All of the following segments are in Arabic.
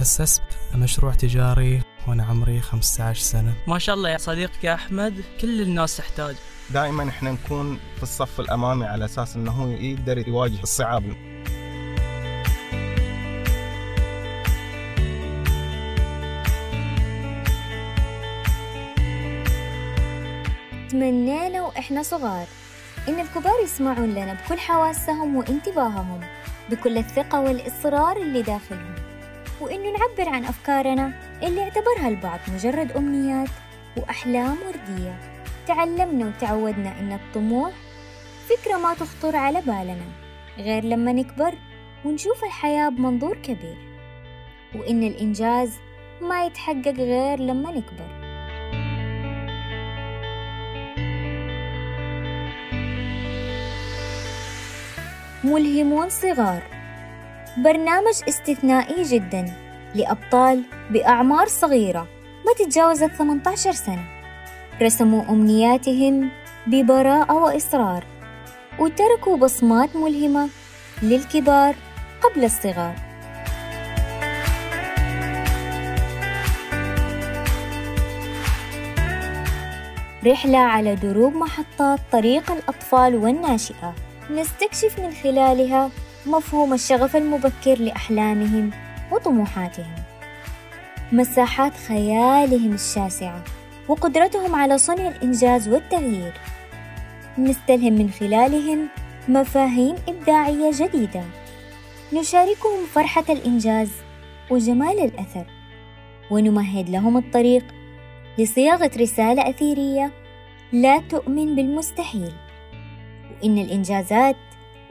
أسست مشروع تجاري وأنا عمري 15 سنة. ما شاء الله يا صديقك يا أحمد كل الناس تحتاج. دائما إحنا نكون في الصف الأمامي على أساس إنه هو يقدر يواجه الصعاب. تمنينا وإحنا صغار. إن الكبار يسمعون لنا بكل حواسهم وانتباههم بكل الثقة والإصرار اللي داخلهم. وإنه نعبر عن أفكارنا اللي اعتبرها البعض مجرد أمنيات وأحلام وردية. تعلمنا وتعودنا إن الطموح فكرة ما تخطر على بالنا غير لما نكبر ونشوف الحياة بمنظور كبير. وإن الإنجاز ما يتحقق غير لما نكبر. ملهمون صغار برنامج استثنائي جدا لأبطال بأعمار صغيرة ما تتجاوز ال 18 سنة. رسموا أمنياتهم ببراءة وإصرار وتركوا بصمات ملهمة للكبار قبل الصغار. رحلة على دروب محطات طريق الأطفال والناشئة نستكشف من خلالها مفهوم الشغف المبكر لأحلامهم وطموحاتهم. مساحات خيالهم الشاسعة وقدرتهم على صنع الإنجاز والتغيير. نستلهم من خلالهم مفاهيم إبداعية جديدة. نشاركهم فرحة الإنجاز وجمال الأثر. ونمهد لهم الطريق لصياغة رسالة أثيرية لا تؤمن بالمستحيل. وإن الإنجازات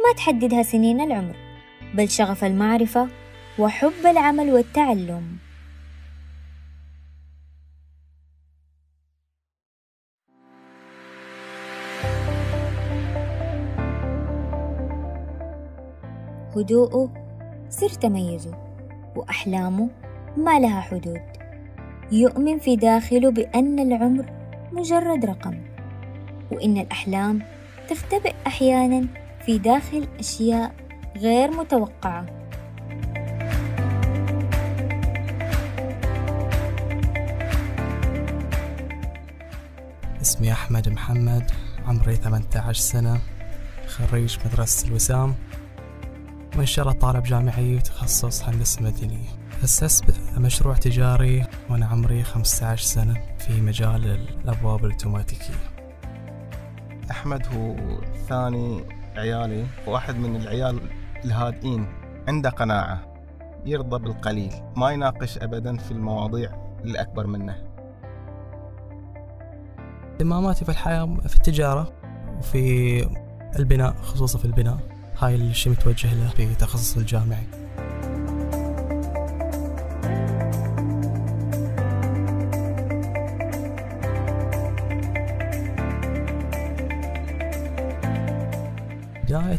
ما تحددها سنين العمر بل شغف المعرفة وحب العمل والتعلم. هدوءه سر تميزه وأحلامه ما لها حدود. يؤمن في داخله بأن العمر مجرد رقم وإن الأحلام تختبئ أحيانا في داخل أشياء غير متوقعة. اسمي أحمد محمد عمري 18 سنة خريج مدرسة الوسام. وإن شاء الله طالب جامعي وتخصص هندسة مدنية. أسست مشروع تجاري وأنا عمري 15 سنة في مجال الأبواب الأوتوماتيكية. أحمد هو ثاني عيالي واحد من العيال الهادئين عنده قناعة يرضى بالقليل ما يناقش ابدا في المواضيع الأكبر منه. اهتماماتي في الحياة في التجارة وفي البناء خصوصا في البناء. هاي الشيء متوجه له في تخصص الجامعي.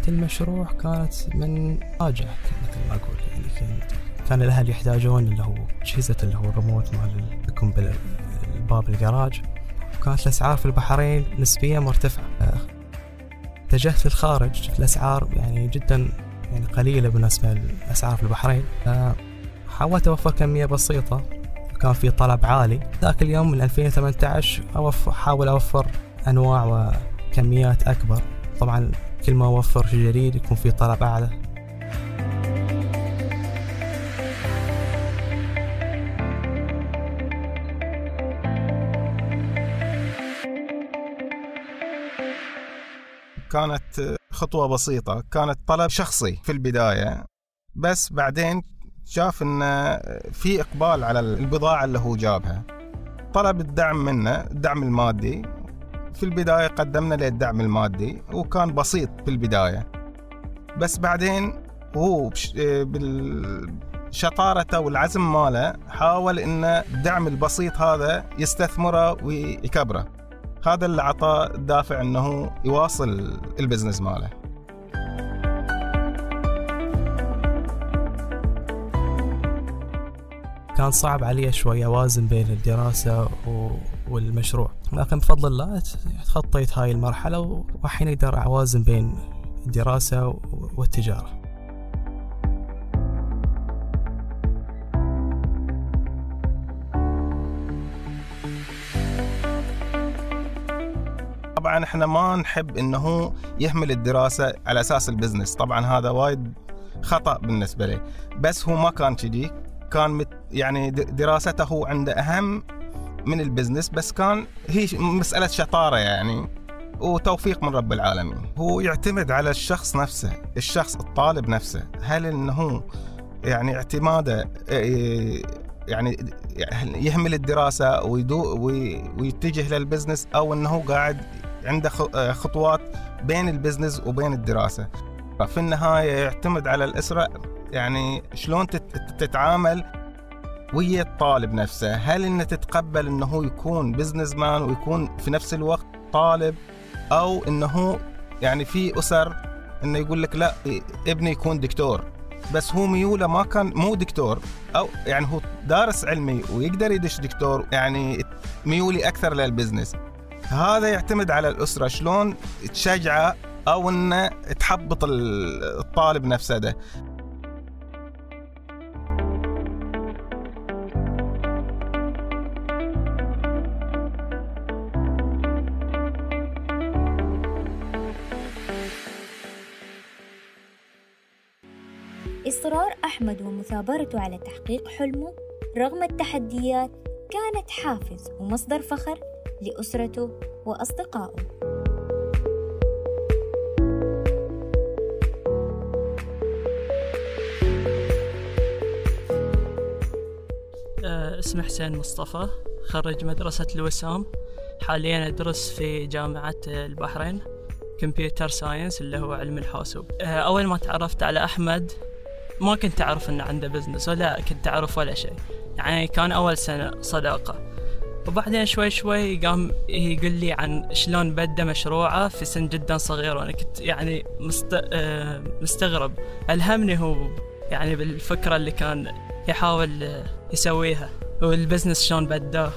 بداية المشروع كانت من حاجة مثل ما أقول يعني كنت كان الأهل يحتاجون اللي هو أجهزة اللي هو الريموت مال يكون بالباب الجراج. وكانت الأسعار في البحرين نسبيا مرتفعة. اتجهت للخارج الأسعار يعني جدا يعني قليلة بالنسبة للأسعار في البحرين. حاولت أوفر كمية بسيطة. وكان في طلب عالي. ذاك اليوم من 2018 أوفر أحاول أوفر أنواع وكميات أكبر. طبعا كل ما أوفر شيء جديد يكون في طلب أعلى. كانت خطوة بسيطة كانت طلب شخصي في البداية بس بعدين شاف إن في إقبال على البضاعة اللي هو جابها. طلب الدعم منه الدعم المادي في البداية قدمنا له الدعم المادي وكان بسيط في البداية بس بعدين هو بشطارته والعزم ماله حاول ان الدعم البسيط هذا يستثمره ويكبره. هذا اللي عطاه الدافع إنه يواصل البزنس ماله. كان صعب علي شوي أوازن بين الدراسة والمشروع. لكن بفضل الله تخطيت هاي المرحلة والحين أقدر أوازن بين الدراسة والتجارة. طبعا إحنا ما نحب إنه يهمل الدراسة على أساس ال business. طبعا هذا وايد خطأ بالنسبة لي. بس هو ما كان كذي. كان يعني دراسته هو عنده أهم من ال business بس كان هي مسألة شطارة يعني وتوفيق من رب العالمين. هو يعتمد على الشخص نفسه الشخص الطالب نفسه. هل إنه يعني اعتماده يعني يهمل الدراسة ويدو ويتجه للبزنس أو إنه قاعد عنده خطوات بين ال business وبين الدراسة. ففي النهاية يعتمد على الإسرة. يعني شلون تتعامل ويا الطالب نفسه. هل إنه تتقبل إنه يكون business man ويكون في نفس الوقت طالب أو إنه يعني في أسر إنه يقول لك لا ابني يكون دكتور. بس هو ميوله ما كان مو دكتور أو يعني هو دارس علمي ويقدر يدش دكتور يعني ميولي أكثر للبزنس هذا يعتمد على الأسرة شلون تشجعه أو إنه تحبط الطالب نفسه ده. إصرار أحمد ومثابرته على تحقيق حلمه رغم التحديات كانت حافز ومصدر فخر لأسرته وأصدقائه. آه، اسمي حسين مصطفى خرج مدرسة الوسام. حاليا أدرس في جامعة البحرين computer science اللي هو علم الحاسوب. آه، أول ما تعرفت على أحمد ما كنت أعرف إنه عنده business ولا كنت أعرف ولا شيء. يعني كان أول سنة صداقة. وبعدين شوي شوي قام يقول لي عن شلون بدأ مشروعه في سن جدا صغير وأنا كنت يعني مست... آه، مستغرب. ألهمني هو يعني بالفكرة اللي كان يحاول يسويها وال business شلون بداه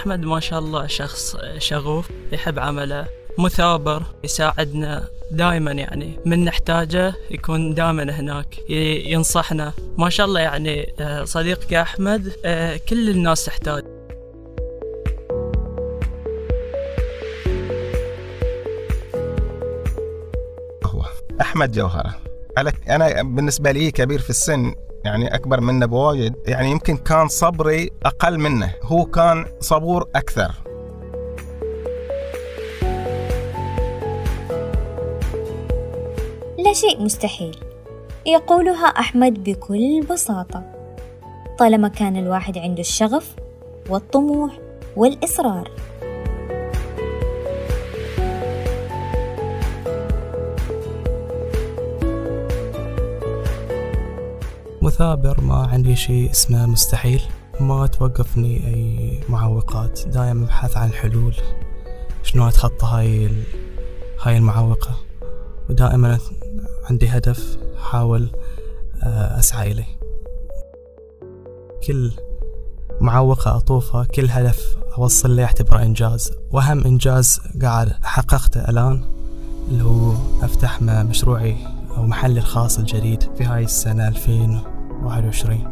أحمد ما شاء الله شخص شغوف يحب عمله مثابر يساعدنا دائما يعني. من نحتاجه يكون دائما هناك ينصحنا. ما شاء الله يعني آه، صديقك أحمد آه، كل الناس تحتاج. أحمد جوهرة أنا بالنسبة لي كبير في السن يعني أكبر منه بوايد يعني يمكن كان صبري أقل منه هو كان صبور أكثر. لا شيء مستحيل يقولها أحمد بكل بساطة. طالما كان الواحد عنده الشغف والطموح والإصرار. مثابر ما عندي شيء اسمه مستحيل. ما توقفني أي معوقات. دايما أبحث عن حلول. شنو أتخطى هاي هاي المعوقة؟ ودائما عندي هدف أحاول آه، أسعى إليه. كل معوقة أطوفها كل هدف أوصل له أعتبره إنجاز. وأهم إنجاز قاعد حققته الآن اللي هو أفتح مشروعي أو محلي الخاص الجديد في هاي السنة 2000 2021يعني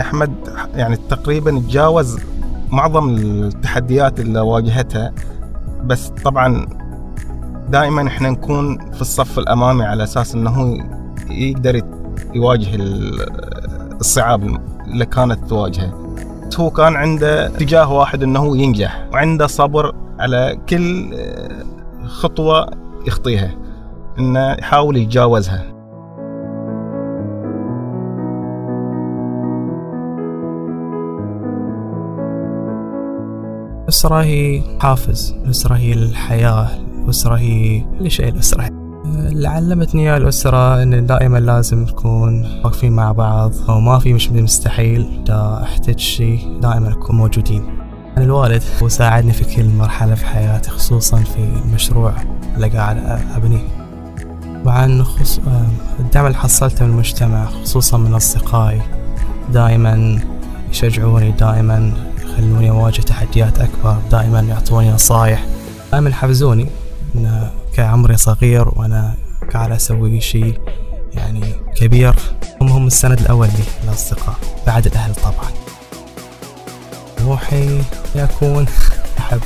أحمد يعني تقريبا تجاوز معظم التحديات اللي واجهتها بس طبعا دائما إحنا نكون في الصف الأمامي على أساس إنه يقدر يواجه الصعاب اللي كانت تواجهه. هو كان عنده اتجاه واحد إنه ينجح وعنده صبر على كل خطوة يخطيها إنه يحاول يتجاوزها. الأسرة هي حافز الأسرة هي الحياة الأسرة هي كل شيء الأسرة اللي علمتني يا الأسرة إن دائما لازم نكون واقفين مع بعض أو ما في مش مستحيل إذا احتجت شيء دائما نكون موجودين. الوالد هو ساعدني في كل مرحلة في حياتي خصوصا في المشروع اللي قاعد أبنيه وعن خص... الدعم اللي حصلته من المجتمع خصوصا من أصدقائي. دائما يشجعوني دائما يخلوني أواجه تحديات أكبر دائما يعطوني نصايح. دائما يحفزوني أن كعمري صغير وأنا قاعد أسوي شيء يعني كبير. هم هم السند الأول لي الأصدقاء بعد الأهل طبعا. طموحي يكون أحب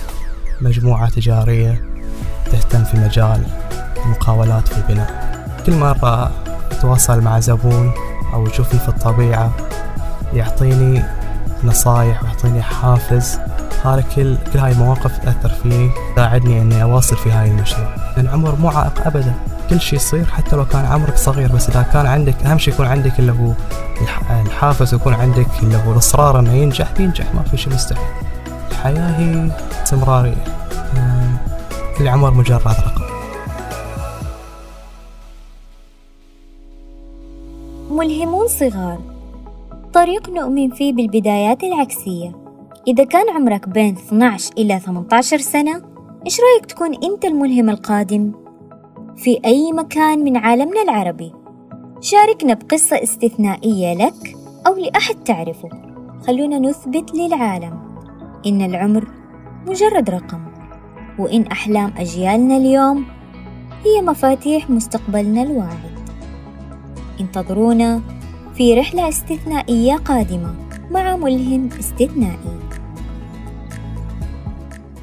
مجموعة تجارية تهتم في مجال المقاولات في البناء. كل مرة أتواصل مع زبون أو يشوفني في الطبيعة يعطيني نصايح ويعطيني حافز هذا كل كل هاي المواقف تأثر فيني تساعدني إني أواصل في هاي المشروع. العمر مو عائق أبدا. كل شيء يصير حتى لو كان عمرك صغير بس إذا كان عندك أهم شيء يكون عندك اللي هو الحافز ويكون عندك اللي هو الإصرار إنه ينجح بينجح ما في شيء مستحيل الحياة هي استمرارية. كل عمر مجرد رقم. ملهمون صغار. طريق نؤمن فيه بالبدايات العكسية. إذا كان عمرك بين 12 إلى 18 سنة إيش رأيك تكون أنت الملهم القادم؟ في أي مكان من عالمنا العربي. شاركنا بقصة استثنائية لك أو لأحد تعرفه. خلونا نثبت للعالم إن العمر مجرد رقم وإن أحلام أجيالنا اليوم هي مفاتيح مستقبلنا الواعد انتظرونا في رحلة استثنائية قادمة مع ملهم استثنائي.